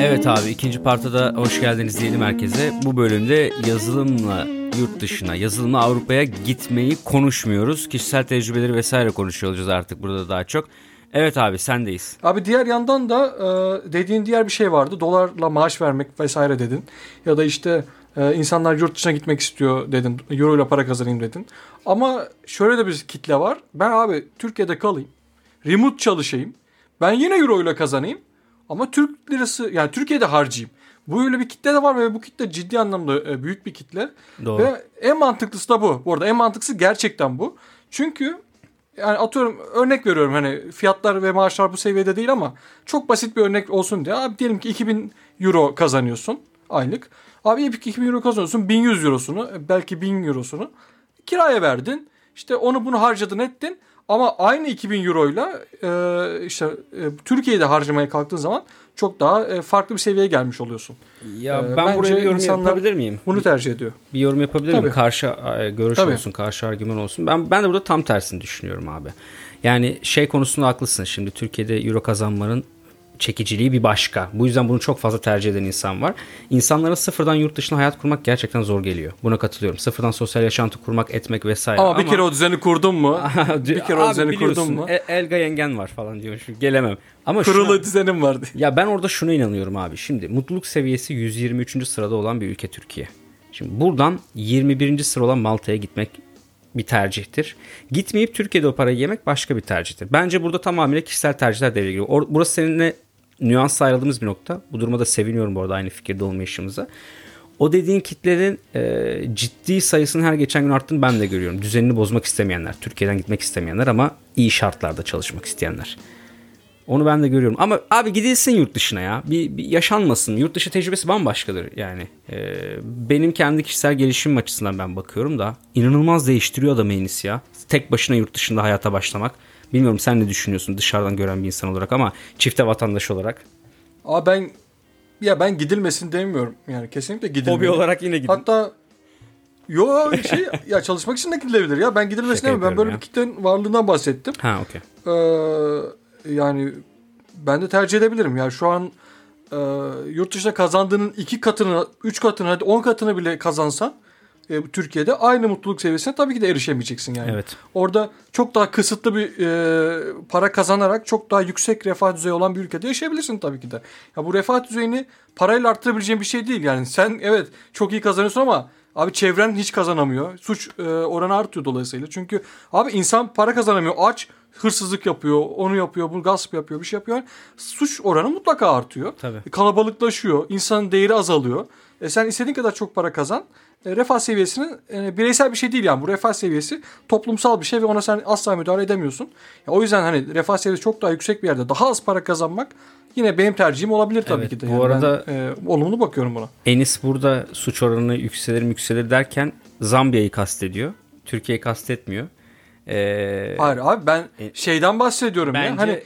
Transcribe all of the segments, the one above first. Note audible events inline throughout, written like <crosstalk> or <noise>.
Evet abi ikinci parta da hoş geldiniz diyelim herkese. Bu bölümde yazılımla yurt dışına, yazılımla Avrupa'ya gitmeyi konuşmuyoruz. Kişisel tecrübeleri vesaire konuşuyor olacağız artık burada daha çok. Evet abi sendeyiz. Abi diğer yandan da e, dediğin diğer bir şey vardı. Dolarla maaş vermek vesaire dedin. Ya da işte e, insanlar yurt dışına gitmek istiyor dedin. Euro ile para kazanayım dedin. Ama şöyle de bir kitle var. Ben abi Türkiye'de kalayım. Remote çalışayım. Ben yine euro ile kazanayım. Ama Türk lirası yani Türkiye'de harcayayım. Bu öyle bir kitle de var ve bu kitle ciddi anlamda e, büyük bir kitle. Doğru. Ve en mantıklısı da bu. Bu arada en mantıklısı gerçekten bu. Çünkü yani atıyorum örnek veriyorum hani fiyatlar ve maaşlar bu seviyede değil ama çok basit bir örnek olsun diye. Abi diyelim ki 2000 euro kazanıyorsun aylık. Abi 2000 euro kazanıyorsun 1100 eurosunu belki 1000 eurosunu kiraya verdin. İşte onu bunu harcadın ettin. Ama aynı 2000 euroyla e, işte e, Türkiye'de harcamaya kalktığın zaman çok daha e, farklı bir seviyeye gelmiş oluyorsun. Ya Ee, ben buraya bir yorum yapabilir miyim? Bunu tercih ediyor. Bir yorum yapabilir miyim? Tabii. Karşı e, görüş Tabii. olsun, karşı argüman olsun. Ben ben de burada tam tersini düşünüyorum abi. Yani şey konusunda haklısın. Şimdi Türkiye'de euro kazanmanın çekiciliği bir başka. Bu yüzden bunu çok fazla tercih eden insan var. İnsanlara sıfırdan yurt dışına hayat kurmak gerçekten zor geliyor. Buna katılıyorum. Sıfırdan sosyal yaşantı kurmak, etmek vesaire. Ama, bir kere o düzeni kurdun mu? <laughs> bir kere o düzeni kurdun mu? E- Elga yengen var falan diyor. Şu gelemem. Ama Kurulu şuna- düzenim vardı. ya ben orada şuna inanıyorum abi. Şimdi mutluluk seviyesi 123. sırada olan bir ülke Türkiye. Şimdi buradan 21. sıra olan Malta'ya gitmek bir tercihtir. Gitmeyip Türkiye'de o parayı yemek başka bir tercihtir. Bence burada tamamıyla kişisel tercihler devreye giriyor. Or- burası seninle nüans ayrıldığımız bir nokta. Bu duruma da seviniyorum bu arada aynı fikirde olmayışımıza. O dediğin kitlerin e, ciddi sayısının her geçen gün arttığını ben de görüyorum. Düzenini bozmak istemeyenler, Türkiye'den gitmek istemeyenler ama iyi şartlarda çalışmak isteyenler. Onu ben de görüyorum. Ama abi gidilsin yurt dışına ya. Bir, bir yaşanmasın. Yurt dışı tecrübesi bambaşkadır yani. Ee, benim kendi kişisel gelişimim açısından ben bakıyorum da inanılmaz değiştiriyor adamı Enis ya. Tek başına yurt dışında hayata başlamak. Bilmiyorum sen ne düşünüyorsun dışarıdan gören bir insan olarak ama çifte vatandaş olarak. Aa ben ya ben gidilmesin demiyorum. Yani kesinlikle gidilmiyor. Hobi olarak yine gidin. Hatta yo şey <laughs> ya çalışmak için de gidilebilir ya. Ben gidilmesin demiyorum. Ben böyle yapıyorum bir kitlenin varlığından bahsettim. Ha okey. Ee, yani ben de tercih edebilirim. Yani şu an e, yurt dışında kazandığının iki katını, üç katını, hadi on katını bile kazansan e, Türkiye'de aynı mutluluk seviyesine tabii ki de erişemeyeceksin yani. Evet. Orada çok daha kısıtlı bir e, para kazanarak çok daha yüksek refah düzeyi olan bir ülkede yaşayabilirsin tabii ki de. Ya bu refah düzeyini parayla arttırabileceğin bir şey değil. Yani sen evet çok iyi kazanıyorsun ama abi çevren hiç kazanamıyor. Suç e, oranı artıyor dolayısıyla. Çünkü abi insan para kazanamıyor. Aç hırsızlık yapıyor, onu yapıyor, bunu gasp yapıyor, bir şey yapıyor. Suç oranı mutlaka artıyor. Tabii. Kalabalıklaşıyor, insanın değeri azalıyor. E sen istediğin kadar çok para kazan. E, refah seviyesinin e, bireysel bir şey değil yani bu refah seviyesi toplumsal bir şey ve ona sen asla müdahale edemiyorsun. Ya, o yüzden hani refah seviyesi çok daha yüksek bir yerde daha az para kazanmak yine benim tercihim olabilir tabii Evet, ki de. bu Yani arada- ben, e, olumlu bakıyorum buna. Enis burada suç oranı yükselir yükselir derken Zambiya'yı kastediyor. Türkiye'yi kastetmiyor. Ee, Hayır abi ben E, şeyden bahsediyorum bence- ya. Hani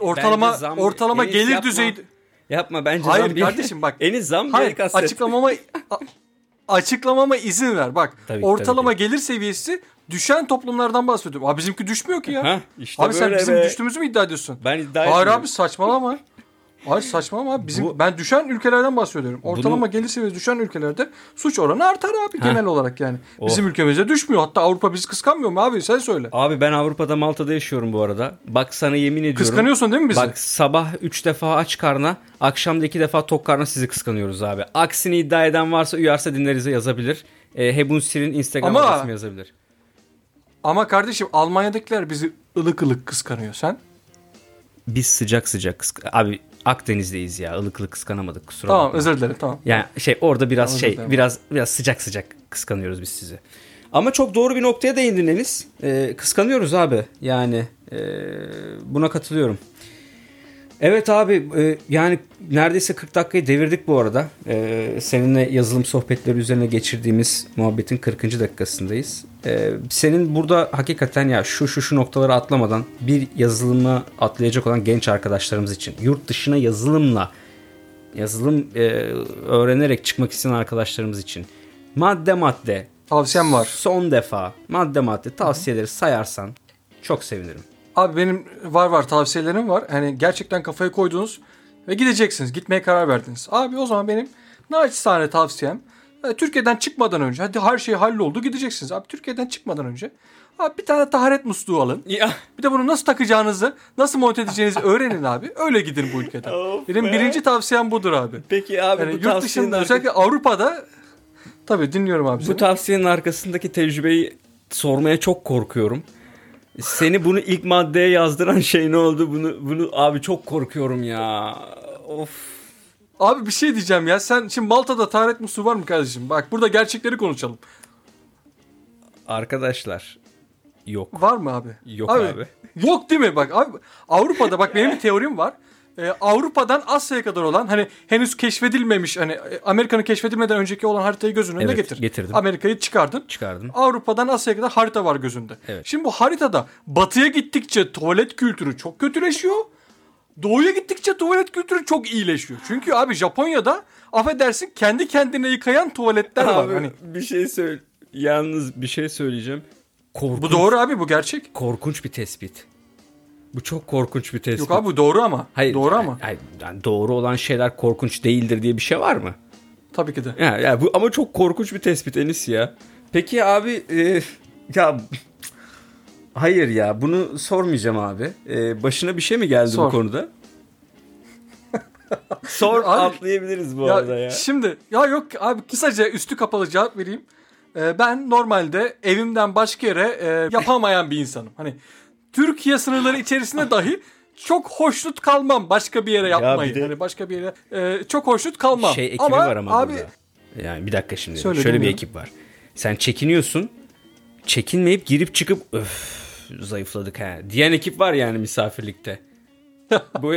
ortalama Zambi- ortalama Enis gelir yapma. düzeyi Yapma bence Hayır Zambiya- kardeşim bak. Enis Zambiya'yı Hayır kastet. açıklamama <laughs> açıklamama izin ver. Bak Tabii ortalama tabii gelir seviyesi düşen toplumlardan bahsediyorum. Abi bizimki düşmüyor ki ya. Hah, işte abi sen bizim be. düştüğümüzü mü iddia ediyorsun? Ben iddia Hayır etmiyorum. abi saçmalama. Hayır saçmalama abi. Bizim, Bu- ben düşen ülkelerden bahsediyorum. Ortalama Bunu- gelir seviyesi düşen ülkelerde suç oranı artar abi genel olarak yani. Oh. Bizim ülkemizde düşmüyor. Hatta Avrupa bizi kıskanmıyor mu abi? Sen söyle. Abi ben Avrupa'da Malta'da yaşıyorum bu arada. Bak sana yemin ediyorum. Kıskanıyorsun değil mi bizi? Bak sabah 3 defa aç karna, akşam da 2 defa tok karna sizi kıskanıyoruz abi. Aksini iddia eden varsa uyarsa dinlerize yazabilir. E, Hebun Sir'in Instagram Ama- adresini yazabilir. Ama kardeşim Almanya'dakiler bizi ılık ılık kıskanıyor. Sen? Biz sıcak sıcak kısk- Abi Akdeniz'deyiz ya. ılık kıskanamadık kusura Tamam bakma. özür dilerim tamam. Yani şey orada biraz Tamam, şey biraz biraz sıcak sıcak kıskanıyoruz biz sizi. Ama çok doğru bir noktaya değindin Enis. Ee, kıskanıyoruz abi. Yani ee, buna katılıyorum. Evet abi e, yani neredeyse 40 dakikayı devirdik bu arada. E, seninle yazılım sohbetleri üzerine geçirdiğimiz muhabbetin 40. dakikasındayız. E, senin burada hakikaten ya şu şu şu noktaları atlamadan bir yazılıma atlayacak olan genç arkadaşlarımız için yurt dışına yazılımla yazılım e, öğrenerek çıkmak isteyen arkadaşlarımız için madde madde Tavsiyem var. son defa madde madde tavsiyeleri sayarsan çok sevinirim. Abi benim var var tavsiyelerim var. Hani gerçekten kafaya koyduğunuz ve gideceksiniz. Gitmeye karar verdiniz. Abi o zaman benim naçizane tavsiyem e, Türkiye'den çıkmadan önce hadi her şey halloldu gideceksiniz. Abi Türkiye'den çıkmadan önce abi bir tane taharet musluğu alın. Ya Bir de bunu nasıl takacağınızı, nasıl monte edeceğinizi öğrenin abi. Öyle gidin bu ülkeden. Of Benim be. birinci tavsiyem budur abi. peki abi Yani bu yurt dışında arka- özellikle Avrupa'da tabii dinliyorum abi bu seni. tavsiyenin arkasındaki tecrübeyi sormaya çok korkuyorum. Seni bunu ilk maddeye yazdıran şey ne oldu? Bunu bunu abi çok korkuyorum ya. Of. Abi bir şey diyeceğim ya. Sen şimdi Malta'da taharet musluğu var mı kardeşim? Bak burada gerçekleri konuşalım. Arkadaşlar yok. Var mı abi? Yok abi. Yok değil mi? Bak abi Avrupa'da bak benim bir teorim var. Ee, Avrupa'dan Asya'ya kadar olan hani henüz keşfedilmemiş hani e, Amerika'nın keşfedilmeden önceki olan haritayı göz önüne Evet, getir. getirdim. Amerika'yı çıkardın. Çıkardın. Avrupa'dan Asya'ya kadar harita var gözünde. Evet. Şimdi bu haritada batıya gittikçe tuvalet kültürü çok kötüleşiyor. Doğuya gittikçe tuvalet kültürü çok iyileşiyor. Çünkü abi Japonya'da affedersin kendi kendine yıkayan tuvaletler var. Abi Hani bir şey söyle. Yalnız bir şey söyleyeceğim. Korkunç, bu doğru abi bu gerçek. korkunç bir tespit. Bu çok korkunç bir tespit. Yok abi bu doğru ama. Hayır, doğru yani- ama. hayır, yani doğru olan şeyler korkunç değildir diye bir şey var mı? Tabii ki de. Ya, ya bu ama çok korkunç bir tespit Enis ya. Peki abi e, ya hayır ya bunu sormayacağım abi. E, başına bir şey mi geldi Sor. bu konuda? Sor <laughs> Abi- atlayabiliriz bu ya, arada ya. Şimdi ya yok abi kısaca üstü kapalı cevap vereyim. Ee, ben normalde evimden başka yere e, yapamayan bir insanım. Hani Türkiye sınırları içerisinde dahi çok hoşnut kalmam başka bir yere yapmayı. bir de- Hani başka bir yere e, çok hoşnut kalmam. Şey ekibi ama var ama abi burada. Yani bir dakika şimdi. Söyle, Şöyle bir ekip var. Sen çekiniyorsun. Çekinmeyip girip çıkıp öf zayıfladık ha. Diyen ekip var yani misafirlikte. <laughs> Bu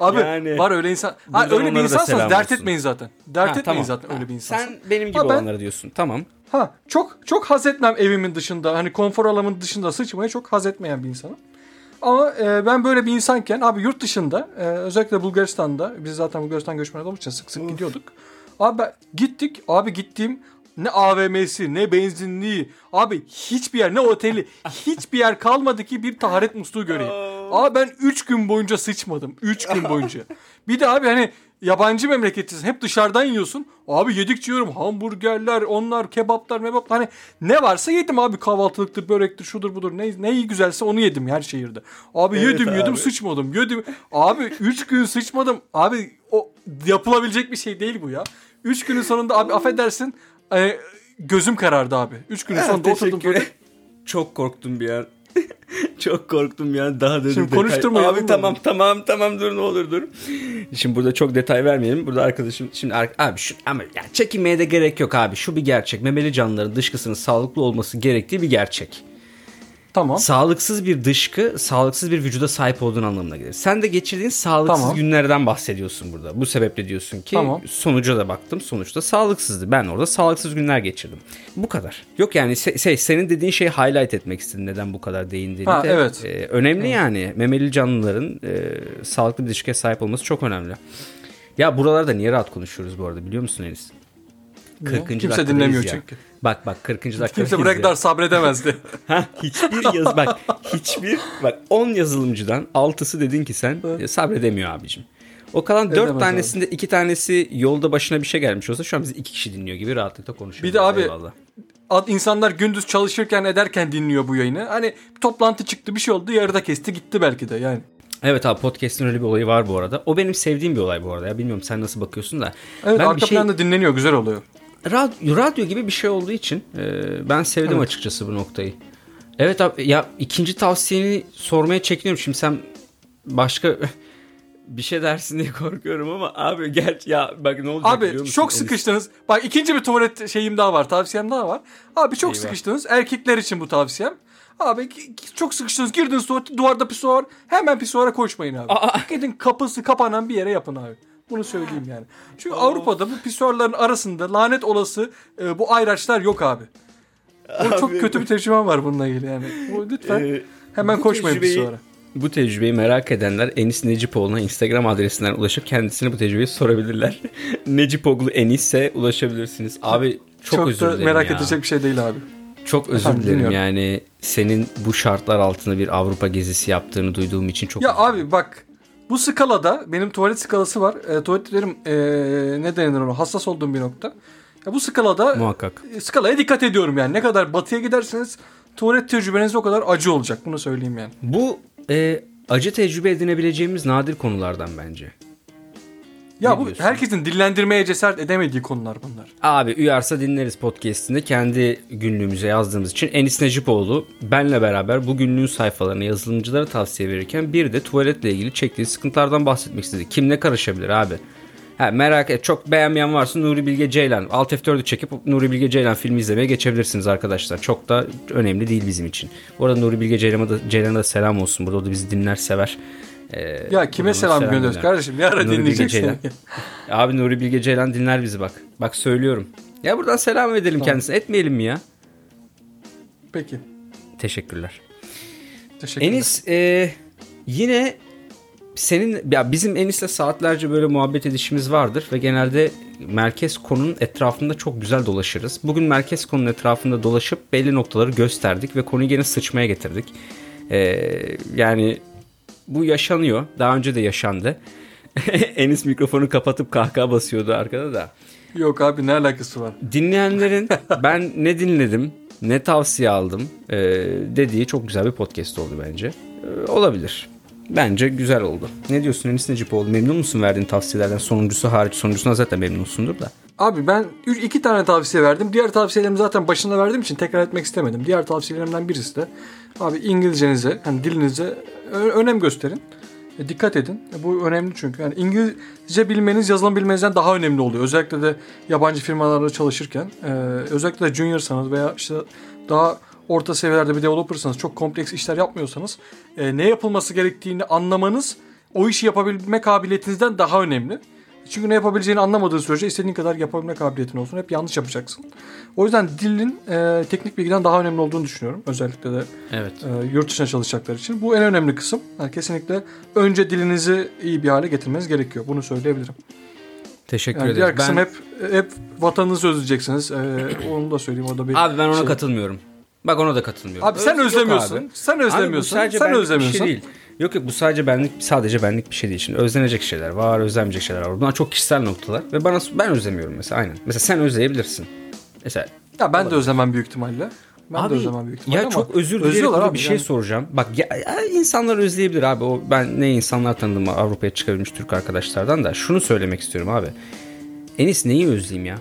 abi yani- var öyle insan. Ha, öyle bir insansanız dert olsun. etmeyin zaten. Dert Ha, etmeyin tamam. zaten öyle bir insansın. Sen benim gibi Ha, ben- olanları diyorsun. Tamam. Ha çok çok haz etmem evimin dışında hani konfor alanımın dışında sıçmayı çok haz etmeyen bir insanım. Ama e, ben böyle bir insanken abi yurt dışında e, özellikle Bulgaristan'da biz zaten Bulgaristan göçmeni olduğumuz için sık sık gidiyorduk. Abi ben- gittik abi gittiğim ne AVM'si ne benzinliği abi hiçbir yer ne oteli hiçbir yer kalmadı ki bir taharet musluğu göreyim. <laughs> Abi ben 3 gün boyunca sıçmadım 3 gün boyunca. <laughs> Bir de abi hani yabancı memleketisin hep dışarıdan yiyorsun. Abi yedikçe yiyorum hamburgerler onlar kebaplar mebaplar hani ne varsa yedim abi kahvaltılıktır börektir şudur budur ne, ne iyi güzelse onu yedim her şehirde. Abi Evet yedim yedim abi. sıçmadım yedim. Abi 3 gün sıçmadım abi o yapılabilecek bir şey değil bu ya. 3 günün sonunda abi affedersin e, gözüm karardı abi. 3 günün sonunda oturdum böyle. Çok korktum bir an. <laughs> Çok korktum ya daha da Şimdi konuşturmayalım Abi mı? tamam tamam tamam dur ne olur dur. Şimdi burada çok detay vermeyelim. Burada arkadaşım şimdi abi şu ama ya çekinmeye de gerek yok abi. Şu bir gerçek. Memeli canlıların dışkısının sağlıklı olması gerektiği bir gerçek. Tamam. Sağlıksız bir dışkı, sağlıksız bir vücuda sahip olduğun anlamına gelir. Sen de geçirdiğin sağlıksız Tamam. günlerden bahsediyorsun burada. Bu sebeple diyorsun ki Tamam. sonuca da baktım. Sonuçta sağlıksızdı. Ben orada sağlıksız günler geçirdim. Bu kadar. Yok yani se- şey, senin dediğin şeyi highlight etmek istedim. Neden bu kadar değindiğini Ha, de. evet. Ee, önemli yani. Memeli canlıların e, sağlıklı bir dışkıya sahip olması çok önemli. Ya buralarda niye rahat konuşuyoruz bu arada biliyor musun Enis? 40. Kimse dakikadayız dinlemiyor ya. çünkü. Bak bak 40. dakikadayız Kimse buraya ya. kadar sabredemezdi. <laughs> Ha hiçbir yaz bak hiçbir bak 10 yazılımcıdan 6'sı dedin ki sen e, sabredemiyor abicim. O kalan 4 Edemez tanesinde 2 tanesi yolda başına bir şey gelmiş olsa şu an bizi 2 kişi dinliyor gibi rahatlıkla konuşuyoruz. Bir de abi- Eyvallah. Ad- insanlar gündüz çalışırken ederken dinliyor bu yayını. Hani toplantı çıktı bir şey oldu yarıda kesti gitti belki de yani. Evet abi podcast'in öyle bir olayı var bu arada. O benim sevdiğim bir olay bu arada ya. Bilmiyorum sen nasıl bakıyorsun da. Evet ben arka bir şey, planda dinleniyor güzel oluyor. Radyo, radyo gibi bir şey olduğu için e, ben sevdim Evet. açıkçası bu noktayı. Evet abi ya ikinci tavsiyeni sormaya çekiniyorum. Şimdi sen başka <laughs> bir şey dersin diye korkuyorum ama abi gel ya bak ne olacak biliyor Abi musun? çok sıkıştınız. Bak ikinci bir tuvalet şeyim daha var tavsiyem daha var. Abi çok Eyvah. sıkıştınız erkekler için bu tavsiyem. Abi çok sıkıştınız girdiniz tuvalete duvarda pisuar hemen pisuara koşmayın abi. Aa. Gidin kapısı kapanan bir yere yapın abi. Bunu söyleyeyim yani. Çünkü Avrupa'da bu pisuarların arasında lanet olası e, bu ayraçlar yok abi. O çok Abi kötü bir tecrübem var bununla ilgili yani. Bu, lütfen Ee, hemen bu koşmayın tecrübeyi- pisuara. Bu tecrübeyi merak edenler Enis Necipoğlu'na Instagram adresinden ulaşıp kendisine bu tecrübeyi sorabilirler. <laughs> Necipoglu Enis'e ulaşabilirsiniz. Abi çok, Çok, özür dilerim merak ya. edecek bir şey değil abi. Çok özür Efendim, dilerim dinliyorum. yani senin bu şartlar altında bir Avrupa gezisi yaptığını duyduğum için çok Ya abi bak Bu skalada benim tuvalet skalası var. E, tuvaletlerim e, ne denir ona hassas olduğum bir nokta. Ya bu skalada Muhakkak. e, skalaya dikkat ediyorum yani. Ne kadar batıya giderseniz tuvalet tecrübeniz o kadar acı olacak. Bunu söyleyeyim yani. Bu e, acı tecrübe edinebileceğimiz nadir konulardan bence. Ya Ne bu diyorsun? herkesin dillendirmeye cesaret edemediği konular bunlar. Abi Uyarsa Dinleriz podcastinde kendi günlüğümüze yazdığımız için Enis Necipoğlu benle beraber bu günlüğün sayfalarını yazılımcılara tavsiye verirken bir de tuvaletle ilgili çektiği sıkıntılardan bahsetmek istedi. Kim ne karışabilir abi? Ha, merak et çok beğenmeyen varsa Nuri Bilge Ceylan. Alt F4'ü çekip Nuri Bilge Ceylan filmi izlemeye geçebilirsiniz arkadaşlar. Çok da önemli değil bizim için. Bu arada Nuri Bilge Ceylan'a da, Ceylan'a da selam olsun. Burada o da bizi dinler sever. Ee, Ya kime selam, selam gönderiyoruz gönder. kardeşim? Ne ara Nuri dinleyeceksin? Abi Nuri Bilge Ceylan dinler bizi bak. Bak söylüyorum. Ya buradan selam edelim kendisine. Etmeyelim mi ya? Peki. Teşekkürler. Teşekkürler. Enis e, yine senin ya bizim Enis'le saatlerce böyle muhabbet edişimiz vardır ve genelde merkez konunun etrafında çok güzel dolaşırız. Bugün merkez konunun etrafında dolaşıp belli noktaları gösterdik ve konuyu gene sıçmaya getirdik. E, yani bu yaşanıyor. Daha önce de yaşandı. <laughs> Enis mikrofonu kapatıp kahkaha basıyordu arkada da. Yok abi ne alakası var? Dinleyenlerin <laughs> ben ne dinledim, ne tavsiye aldım e, dediği çok güzel bir podcast oldu bence. E, olabilir. Bence güzel oldu. Ne diyorsun Enis Necipoğlu? Memnun musun verdiğin tavsiyelerden? Sonuncusu hariç. Sonuncusuna zaten memnunsundur da. Abi ben iki tane tavsiye verdim. Diğer tavsiyelerimi zaten başında verdiğim için tekrar etmek istemedim. Diğer tavsiyelerimden birisi de abi İngilizcenize, hani dilinize önem gösterin. E, dikkat edin. E, bu önemli çünkü. Yani İngilizce bilmeniz yazılım bilmenizden daha önemli oluyor. Özellikle de yabancı firmalarda çalışırken. E, özellikle de juniorsanız veya işte daha orta seviyelerde bir developersanız, çok kompleks işler yapmıyorsanız e, ne yapılması gerektiğini anlamanız o işi yapabilme kabiliyetinizden daha önemli. Çünkü ne yapabileceğini anlamadığı sürece istediğin kadar yapabilme kabiliyetin olsun. Hep yanlış yapacaksın. O yüzden dilin e, teknik bilgiden daha önemli olduğunu düşünüyorum. Özellikle de Evet. e, yurt dışına çalışacaklar için. Bu en önemli kısım. Yani kesinlikle önce dilinizi iyi bir hale getirmeniz gerekiyor. Bunu söyleyebilirim. Teşekkür Yani ederim. diğer kısım Ben, hep hep vatanınızı özleyeceksiniz. E, onu da söyleyeyim. O da bir abi ben ona şey. katılmıyorum. Bak ona da katılmıyorum. Abi sen Öz- özlemiyorsun. abi. Sen Abi özlemiyorsun. sadece sen benlik bir özlemiyorsun. şey değil. Yok yok bu sadece benlik sadece benlik bir şey değil. Şimdi özlenecek şeyler var, özlenmeyecek şeyler var. Bunlar çok kişisel noktalar ve bana ben özlemiyorum mesela aynen. Mesela sen özleyebilirsin. Mesela Ya ben de özlemem büyük ihtimalle. Ben abi, de özlemem büyük ihtimalle ya ama çok özür abi bir şey yani. soracağım. Bak ya, ya insanlar özleyebilir abi. O ben ne insanlar tanıdım Avrupa'ya çıkabilmiş Türk arkadaşlardan da şunu söylemek istiyorum abi. Enis neyi özleyeyim ya?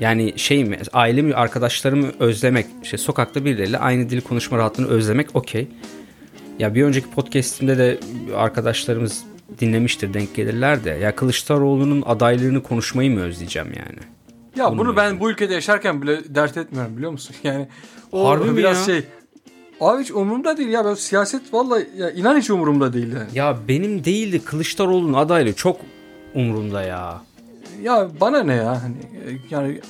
Yani şey mi ailemi arkadaşlarımı özlemek işte sokakta birileriyle aynı dil konuşma rahatlığını özlemek okey. Ya bir önceki podcastimde de arkadaşlarımız dinlemiştir denk gelirler de ya Kılıçdaroğlu'nun adaylığını konuşmayı mı özleyeceğim yani? Ya Bunu bunu ben bu ülkede yaşarken bile dert etmiyorum biliyor musun? <laughs> Yani o Harbi biraz ya? şey. Abi hiç umurumda değil ya. Ben siyaset vallahi ya inan hiç umurumda değil yani. Ya benim değildi Kılıçdaroğlu'nun adaylığı çok umurumda ya. Ya bana ne ya hani e, yani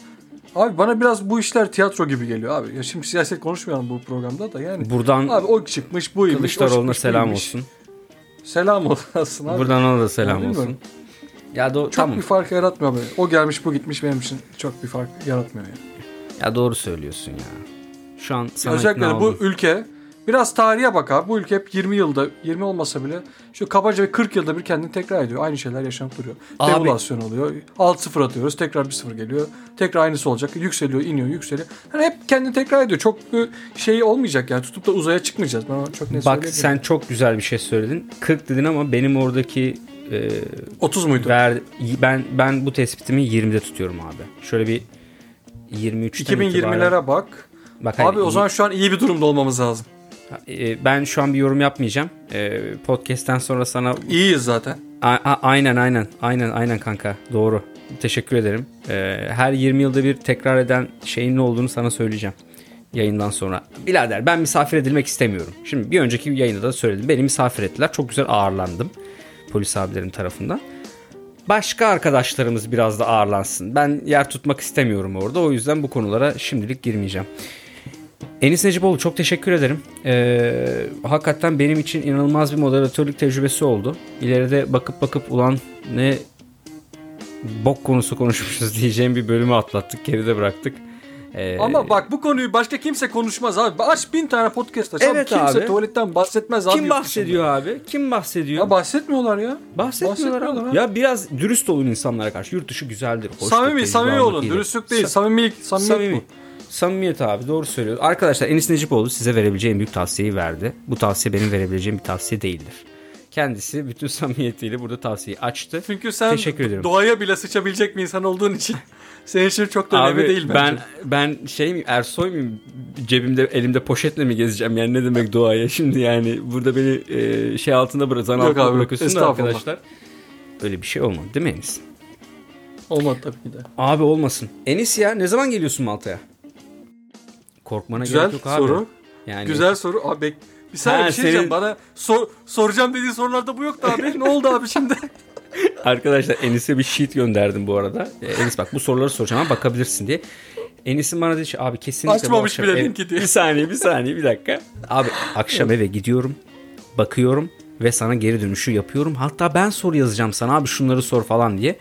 abi bana biraz bu işler tiyatro gibi geliyor abi. Ya şimdi siyaset konuşmayalım bu programda da yani. Buradan Abi o çıkmış buymuş. o Kılıçdaroğlu'na selam buymuş. olsun. Selam olsun abi. Buradan ona da selam Ya bilmiyorum. olsun. Ya do- Çok tamam. bir fark yaratmıyor böyle. O gelmiş bu gitmiş benim için çok bir fark yaratmıyor yani. Ya doğru söylüyorsun ya. Şu an sana Özellikle bu oldum. ülke biraz tarihe bak abi. Bu ülke hep 20 yılda 20 olmasa bile şu kabaca bir 40 yılda bir kendini tekrar ediyor. Aynı şeyler yaşanıp duruyor. Abi- Devalüasyon oluyor. 6-0 atıyoruz. Tekrar 1-0 geliyor. Tekrar aynısı olacak. Yükseliyor, iniyor, yükseliyor. Yani hep kendini tekrar ediyor. Çok bir şey olmayacak yani. Tutup da uzaya çıkmayacağız. Ben çok net Bak sen çok güzel bir şey söyledin. 40 dedin ama benim oradaki e, 30 muydu? ver, ben ben bu tespitimi 20'de tutuyorum abi. Şöyle bir 23'ten itibaren. 2020'lere bak. Bak hani Abi o zaman şu an iyi bir durumda olmamız lazım. E, ben şu an bir yorum yapmayacağım. E, podcast'ten sonra sana İyiyiz zaten. A- a- aynen aynen aynen aynen kanka doğru. Teşekkür ederim. Ee, her 20 yılda bir tekrar eden şeyin ne olduğunu sana söyleyeceğim yayından sonra. Birader ben misafir edilmek istemiyorum. Şimdi bir önceki yayında da söyledim. Beni misafir ettiler. Çok güzel ağırlandım polis abilerim tarafından. Başka arkadaşlarımız biraz da ağırlansın. Ben yer tutmak istemiyorum orada. O yüzden bu konulara şimdilik girmeyeceğim. Enis Necipoğlu çok teşekkür ederim. Ee, hakikaten benim için inanılmaz bir moderatörlük tecrübesi oldu. İleride bakıp bakıp ulan ne bok konusu konuşmuşuz <laughs> diyeceğim bir bölümü atlattık, geride bıraktık. Ee, Ama bak bu konuyu başka kimse konuşmaz abi. Aç bin tane podcast aç. Evet. Kimse abi. tuvaletten bahsetmez abi. kim bahsediyor abi? Kim bahsediyor? Ya bahsetmiyorlar ya. Bahsetmiyorlar bahsetmiyorlar abi. abi. Ya biraz dürüst olun insanlara karşı. Yurt dışı güzeldir. hoştur, samimi, samimi olun. iyidir. Dürüstlük değil. Sa- Samimilik, samimiyet Samimi. bu. Samimiyet abi doğru söylüyor. Arkadaşlar Enis Necipoğlu size verebileceğim büyük tavsiyeyi verdi. Bu tavsiye benim verebileceğim bir tavsiye değildir. Kendisi bütün <laughs> samimiyetiyle burada tavsiyeyi açtı. Çünkü sen Teşekkür ederim. doğaya bile sıçabilecek bir insan olduğun için <laughs> senin için çok da önemli Abi değil bence. ben ben şey miyim Ersoy muyum? Cebimde elimde poşetle mi gezeceğim? Yani ne demek doğaya şimdi yani burada beni e, şey altında bırak zan Yok altında abi, bırakıyorsun da arkadaşlar. Öyle bir şey olmadı değil mi Enis? Olmadı tabii ki de. Abi olmasın. Enis ya ne zaman geliyorsun Malta'ya? Korkmana Güzel gerek yok abi. soru. Yani Güzel soru. Abi bek- bir saniye Ha, bir şey diyeceğim. senin- Bana sor- soracağım dediğin sorularda bu yoktu abi. ne oldu abi şimdi? <laughs> Arkadaşlar Enis'e bir sheet gönderdim bu arada. E, Enis bak bu soruları soracağım ama bakabilirsin diye. Enis'in bana dedi ki, abi kesinlikle bu Açmamış akşam- bile E, linki diye. Bir saniye bir saniye bir dakika. Abi akşam eve gidiyorum. Bakıyorum ve sana geri dönüşü yapıyorum. Hatta ben soru yazacağım sana abi şunları sor falan diye.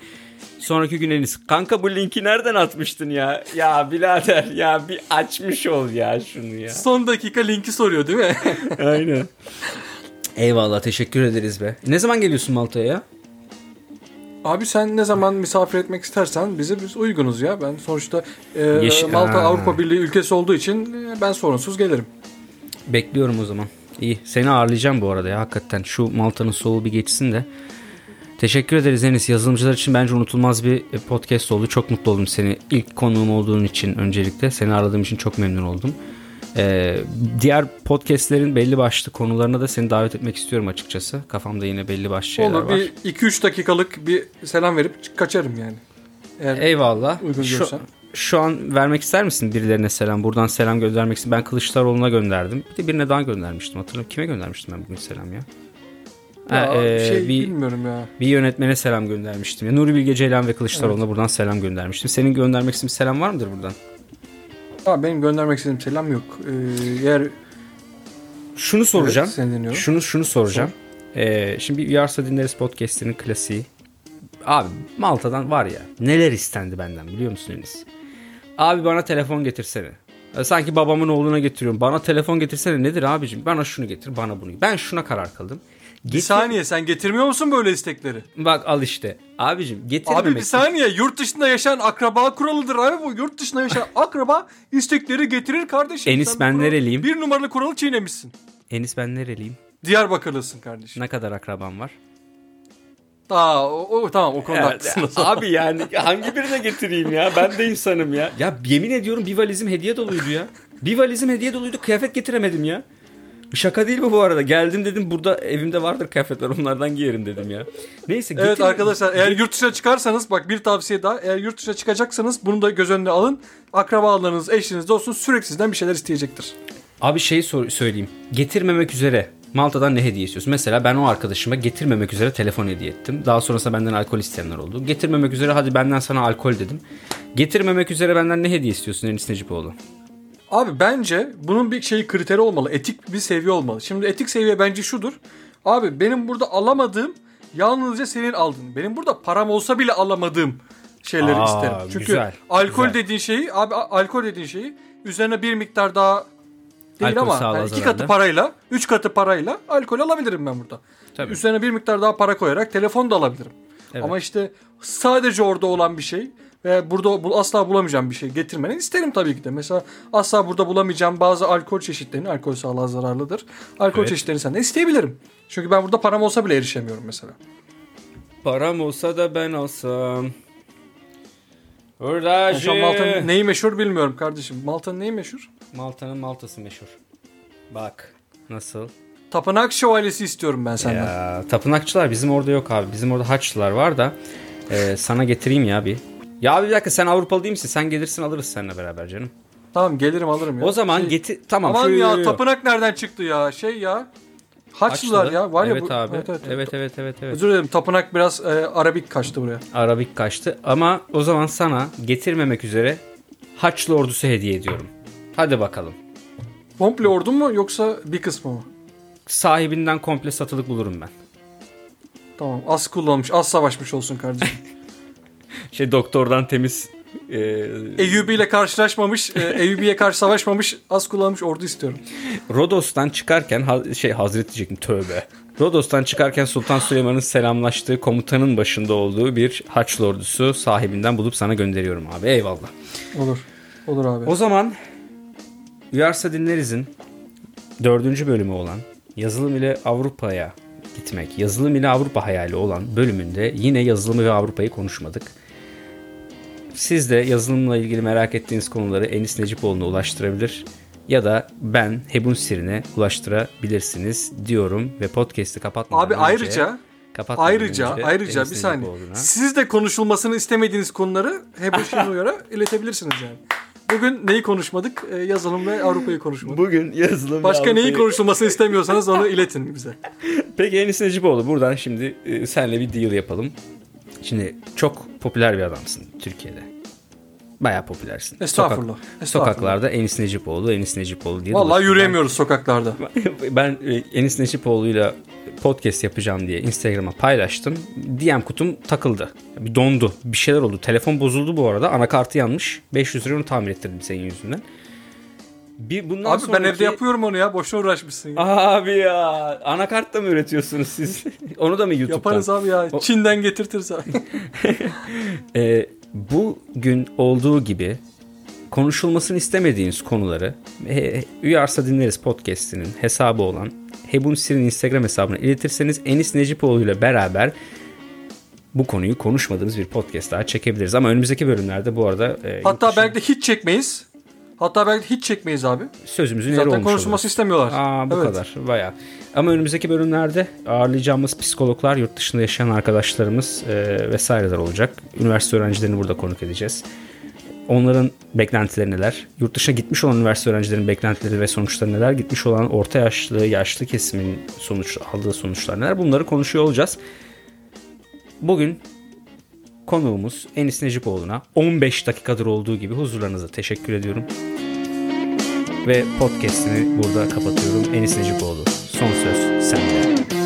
Sonraki gün Enis kanka bu linki nereden atmıştın ya? Ya birader ya bir açmış ol ya şunu ya. Son dakika linki soruyor değil mi? <laughs> Aynen. Eyvallah teşekkür ederiz be. Ne zaman geliyorsun Malta'ya ya? Abi sen ne zaman misafir etmek istersen bize biz uygunuz ya. Ben sonuçta e, Yeşil- Malta Ha. Avrupa Birliği ülkesi olduğu için e, ben sorunsuz gelirim. Bekliyorum o zaman. İyi. Seni ağırlayacağım bu arada ya hakikaten. Şu Malta'nın soğuğu bir geçsin de. Teşekkür ederiz Enis. Yazılımcılar için bence unutulmaz bir podcast oldu. Çok mutlu oldum seni. ilk konuğum olduğun için öncelikle. Seni aradığım için çok memnun oldum. Ee, diğer podcastlerin belli başlı konularına da seni davet etmek istiyorum açıkçası. Kafamda yine belli başlı şeyler Olur var. bir 2-3 dakikalık bir selam verip kaçarım yani. Eğer Eyvallah. uygun Şu, görsen. şu an vermek ister misin birilerine selam? Buradan selam göndermek istedim. Ben Kılıçdaroğlu'na gönderdim. Bir de birine daha göndermiştim. Hatırlamıyorum. Kime göndermiştim ben bugün selam ya? Ya, Ha, e, şey bir, bilmiyorum ya. bir yönetmene selam göndermiştim. Ya, Nuri Bilge Ceylan ve Kılıçdaroğlu'na buradan selam göndermiştim. Senin göndermek istediğin selam var mıdır buradan? Abi benim göndermek istediğim selam yok. Ee, eğer Şunu soracağım. Evet. Şunu şunu soracağım. Ee, şimdi bir Uyarsa Dinleriz podcast'inin klasiği. Abi Malta'dan var ya neler istendi benden biliyor musun Enis? Abi bana telefon getirsene. Ya Sanki babamın oğluna getiriyorum. Bana telefon getirsene nedir abicim? Bana şunu getir, bana bunu. Ben şuna karar kıldım. Bir Getir- saniye sen getirmiyor musun böyle istekleri? Bak al işte. Abicim getirmemek. Abi bir saniye yurt dışında yaşayan akraba kuralıdır abi bu. Yurt dışında yaşayan <laughs> akraba istekleri getirir kardeşim. Enis, Sen ben kuralı- nereliyim? Bir numaralı kuralı çiğnemişsin. Enis ben nereliyim? Diyarbakırlısın kardeşim. Ne kadar akrabam var? Aa, o, o- tamam o konuda Ya, haklısın. abi yani <laughs> hangi birine getireyim ya? Ben de insanım ya. Ya yemin ediyorum bir valizim hediye doluydu ya. Bir valizim hediye doluydu. Kıyafet getiremedim ya. Şaka değil mi bu arada? Geldim dedim burada evimde vardır kıyafetler onlardan giyerim dedim ya. Neyse Evet getir- arkadaşlar eğer yurt dışına çıkarsanız bak bir tavsiye daha. Eğer yurt dışına çıkacaksanız bunu da göz önüne alın. Akrabalarınız, eşiniz, dostunuz sürekli sizden bir şeyler isteyecektir. Abi şey sor- söyleyeyim. Getirmemek üzere Malta'dan ne hediye istiyorsun? Mesela ben o arkadaşıma getirmemek üzere telefon hediye ettim. Daha sonrasında benden alkol isteyenler oldu. Getirmemek üzere hadi benden sana alkol dedim. Getirmemek üzere benden ne hediye istiyorsun Enis Necipoğlu? Abi bence bunun bir şey kriteri olmalı. Etik bir seviye olmalı. Şimdi etik seviye bence şudur. Abi benim burada alamadığım yalnızca senin aldığın. Benim burada param olsa bile alamadığım şeyleri Aa, isterim. Çünkü güzel, alkol güzel. dediğin şeyi abi alkol dediğin şeyi üzerine bir miktar daha değil Alkol ama yani iki zararlı. katı parayla, üç katı parayla alkol alabilirim ben burada. Tabii. Üzerine bir miktar daha para koyarak telefon da alabilirim. Evet. Ama işte sadece orada olan bir şey ve burada bu- asla bulamayacağım bir şey getirmeni isterim tabii ki de. Mesela asla burada bulamayacağım bazı alkol çeşitlerini, alkol sağlığa zararlıdır. Alkol Evet. çeşitlerini senden isteyebilirim. Çünkü ben burada param olsa bile erişemiyorum mesela. Param olsa da ben olsam. Ben Hurdacı. şu an Malta'nın neyi meşhur bilmiyorum kardeşim. Malta'nın neyi meşhur? Malta'nın Malta'sı meşhur. Bak nasıl? Tapınak şövalyesi istiyorum ben senden. Ya, tapınakçılar bizim orada yok abi. Bizim orada Haçlılar var da e, sana getireyim ya bir. Ya bir dakika sen Avrupalı değil misin? Sen gelirsin alırız seninle beraber canım. Tamam gelirim alırım ya. O zaman Şey- getir tamam. Aman ya tapınak nereden çıktı ya? Şey ya. Haçlılar Haçlı. ya. Var ya evet bu. abi. Evet, Evet evet. evet evet evet. Özür dilerim tapınak biraz e, Arabik kaçtı buraya. Arabik kaçtı ama o zaman sana getirmemek üzere Haçlı ordusu hediye ediyorum. Hadi bakalım. Komple ordu mu yoksa bir kısmı mı? Sahibinden komple satılık bulurum ben. Tamam az kullanmış az savaşmış olsun kardeşim. <laughs> Şey doktordan temiz Ee, Eyyubi ile karşılaşmamış, e, Eyyubi'ye karşı savaşmamış, az kullanmış ordu istiyorum. Rodos'tan çıkarken ha- şey Hazret diyecektim tövbe. Rodos'tan çıkarken Sultan Süleyman'ın selamlaştığı komutanın başında olduğu bir Haçlı ordusu sahibinden bulup sana gönderiyorum abi. Eyvallah. Olur. Olur abi. O zaman Uyarsa Dinleriz'in dördüncü bölümü olan yazılım ile Avrupa'ya gitmek, yazılım ile Avrupa hayali olan bölümünde yine yazılımı ve Avrupa'yı konuşmadık. Siz de yazılımla ilgili merak ettiğiniz konuları Enis Necipoğlu'na ulaştırabilir ya da ben Hebun Sirine ulaştırabilirsiniz diyorum ve podcast'i kapatmadan Abi önce, ayrıca kapatmadan ayrıca önce ayrıca Enis bir saniye. Necipoğlu'na- Siz de konuşulmasını istemediğiniz konuları Hebo Şinoyar'a <laughs> iletebilirsiniz yani. Bugün neyi konuşmadık? Ee, yazılım ve Avrupa'yı konuşmadık. Bugün yazılım ve Başka neyi Avrupa'yı- konuşulmasını istemiyorsanız onu iletin bize. <laughs> Peki Enis Necipoğlu buradan şimdi e, senle bir deal yapalım. Şimdi çok popüler bir adamsın Türkiye'de. Bayağı popülersin. Estağfurullah. Sokak- Estağfurullah. sokaklarda Enis Necipoğlu, Enis Necipoğlu diye. Vallahi yürüyemiyoruz sokaklarda. <laughs> Ben e, Enis Necipoğlu'yla podcast yapacağım diye Instagram'a paylaştım. DM kutum takıldı. Bir dondu. Bir şeyler oldu. Telefon bozuldu bu arada. Anakartı yanmış. 500 lira onu tamir ettirdim senin yüzünden. Bir bundan Abi ben sonraki- evde yapıyorum onu ya. Boşuna uğraşmışsın. Ya. Abi ya anakart da mı üretiyorsunuz siz? <laughs> Onu da mı YouTube'dan? Yaparız abi ya. O- Çin'den getirtiriz abi. <laughs> Ee, bugün olduğu gibi konuşulmasını istemediğiniz konuları e, Uyarsa Dinleriz podcast'inin hesabı olan Hebun Sir'in Instagram hesabına iletirseniz Enis Necipoğlu ile beraber bu konuyu konuşmadığımız bir podcast daha çekebiliriz. Ama önümüzdeki bölümlerde bu arada e, Hatta belki de hiç çekmeyiz. Hatta belki hiç çekmeyiz abi. sözümüzün eri Zaten olmuş konuşulması oluruz. istemiyorlar. Aa, bu Evet. kadar baya. Ama önümüzdeki bölümlerde ağırlayacağımız psikologlar, yurt dışında yaşayan arkadaşlarımız e, vesaireler olacak. Üniversite öğrencilerini burada konuk edeceğiz. Onların beklentileri neler? Yurt dışına gitmiş olan üniversite öğrencilerin beklentileri ve sonuçları neler? Gitmiş olan orta yaşlı, yaşlı kesimin sonuç aldığı sonuçlar neler? Bunları konuşuyor olacağız. Bugün konuğumuz Enis Necipoğlu'na 15 dakikadır olduğu gibi huzurlarınıza teşekkür ediyorum. Ve podcast'ini burada kapatıyorum. Enis Necipoğlu. Son söz sende.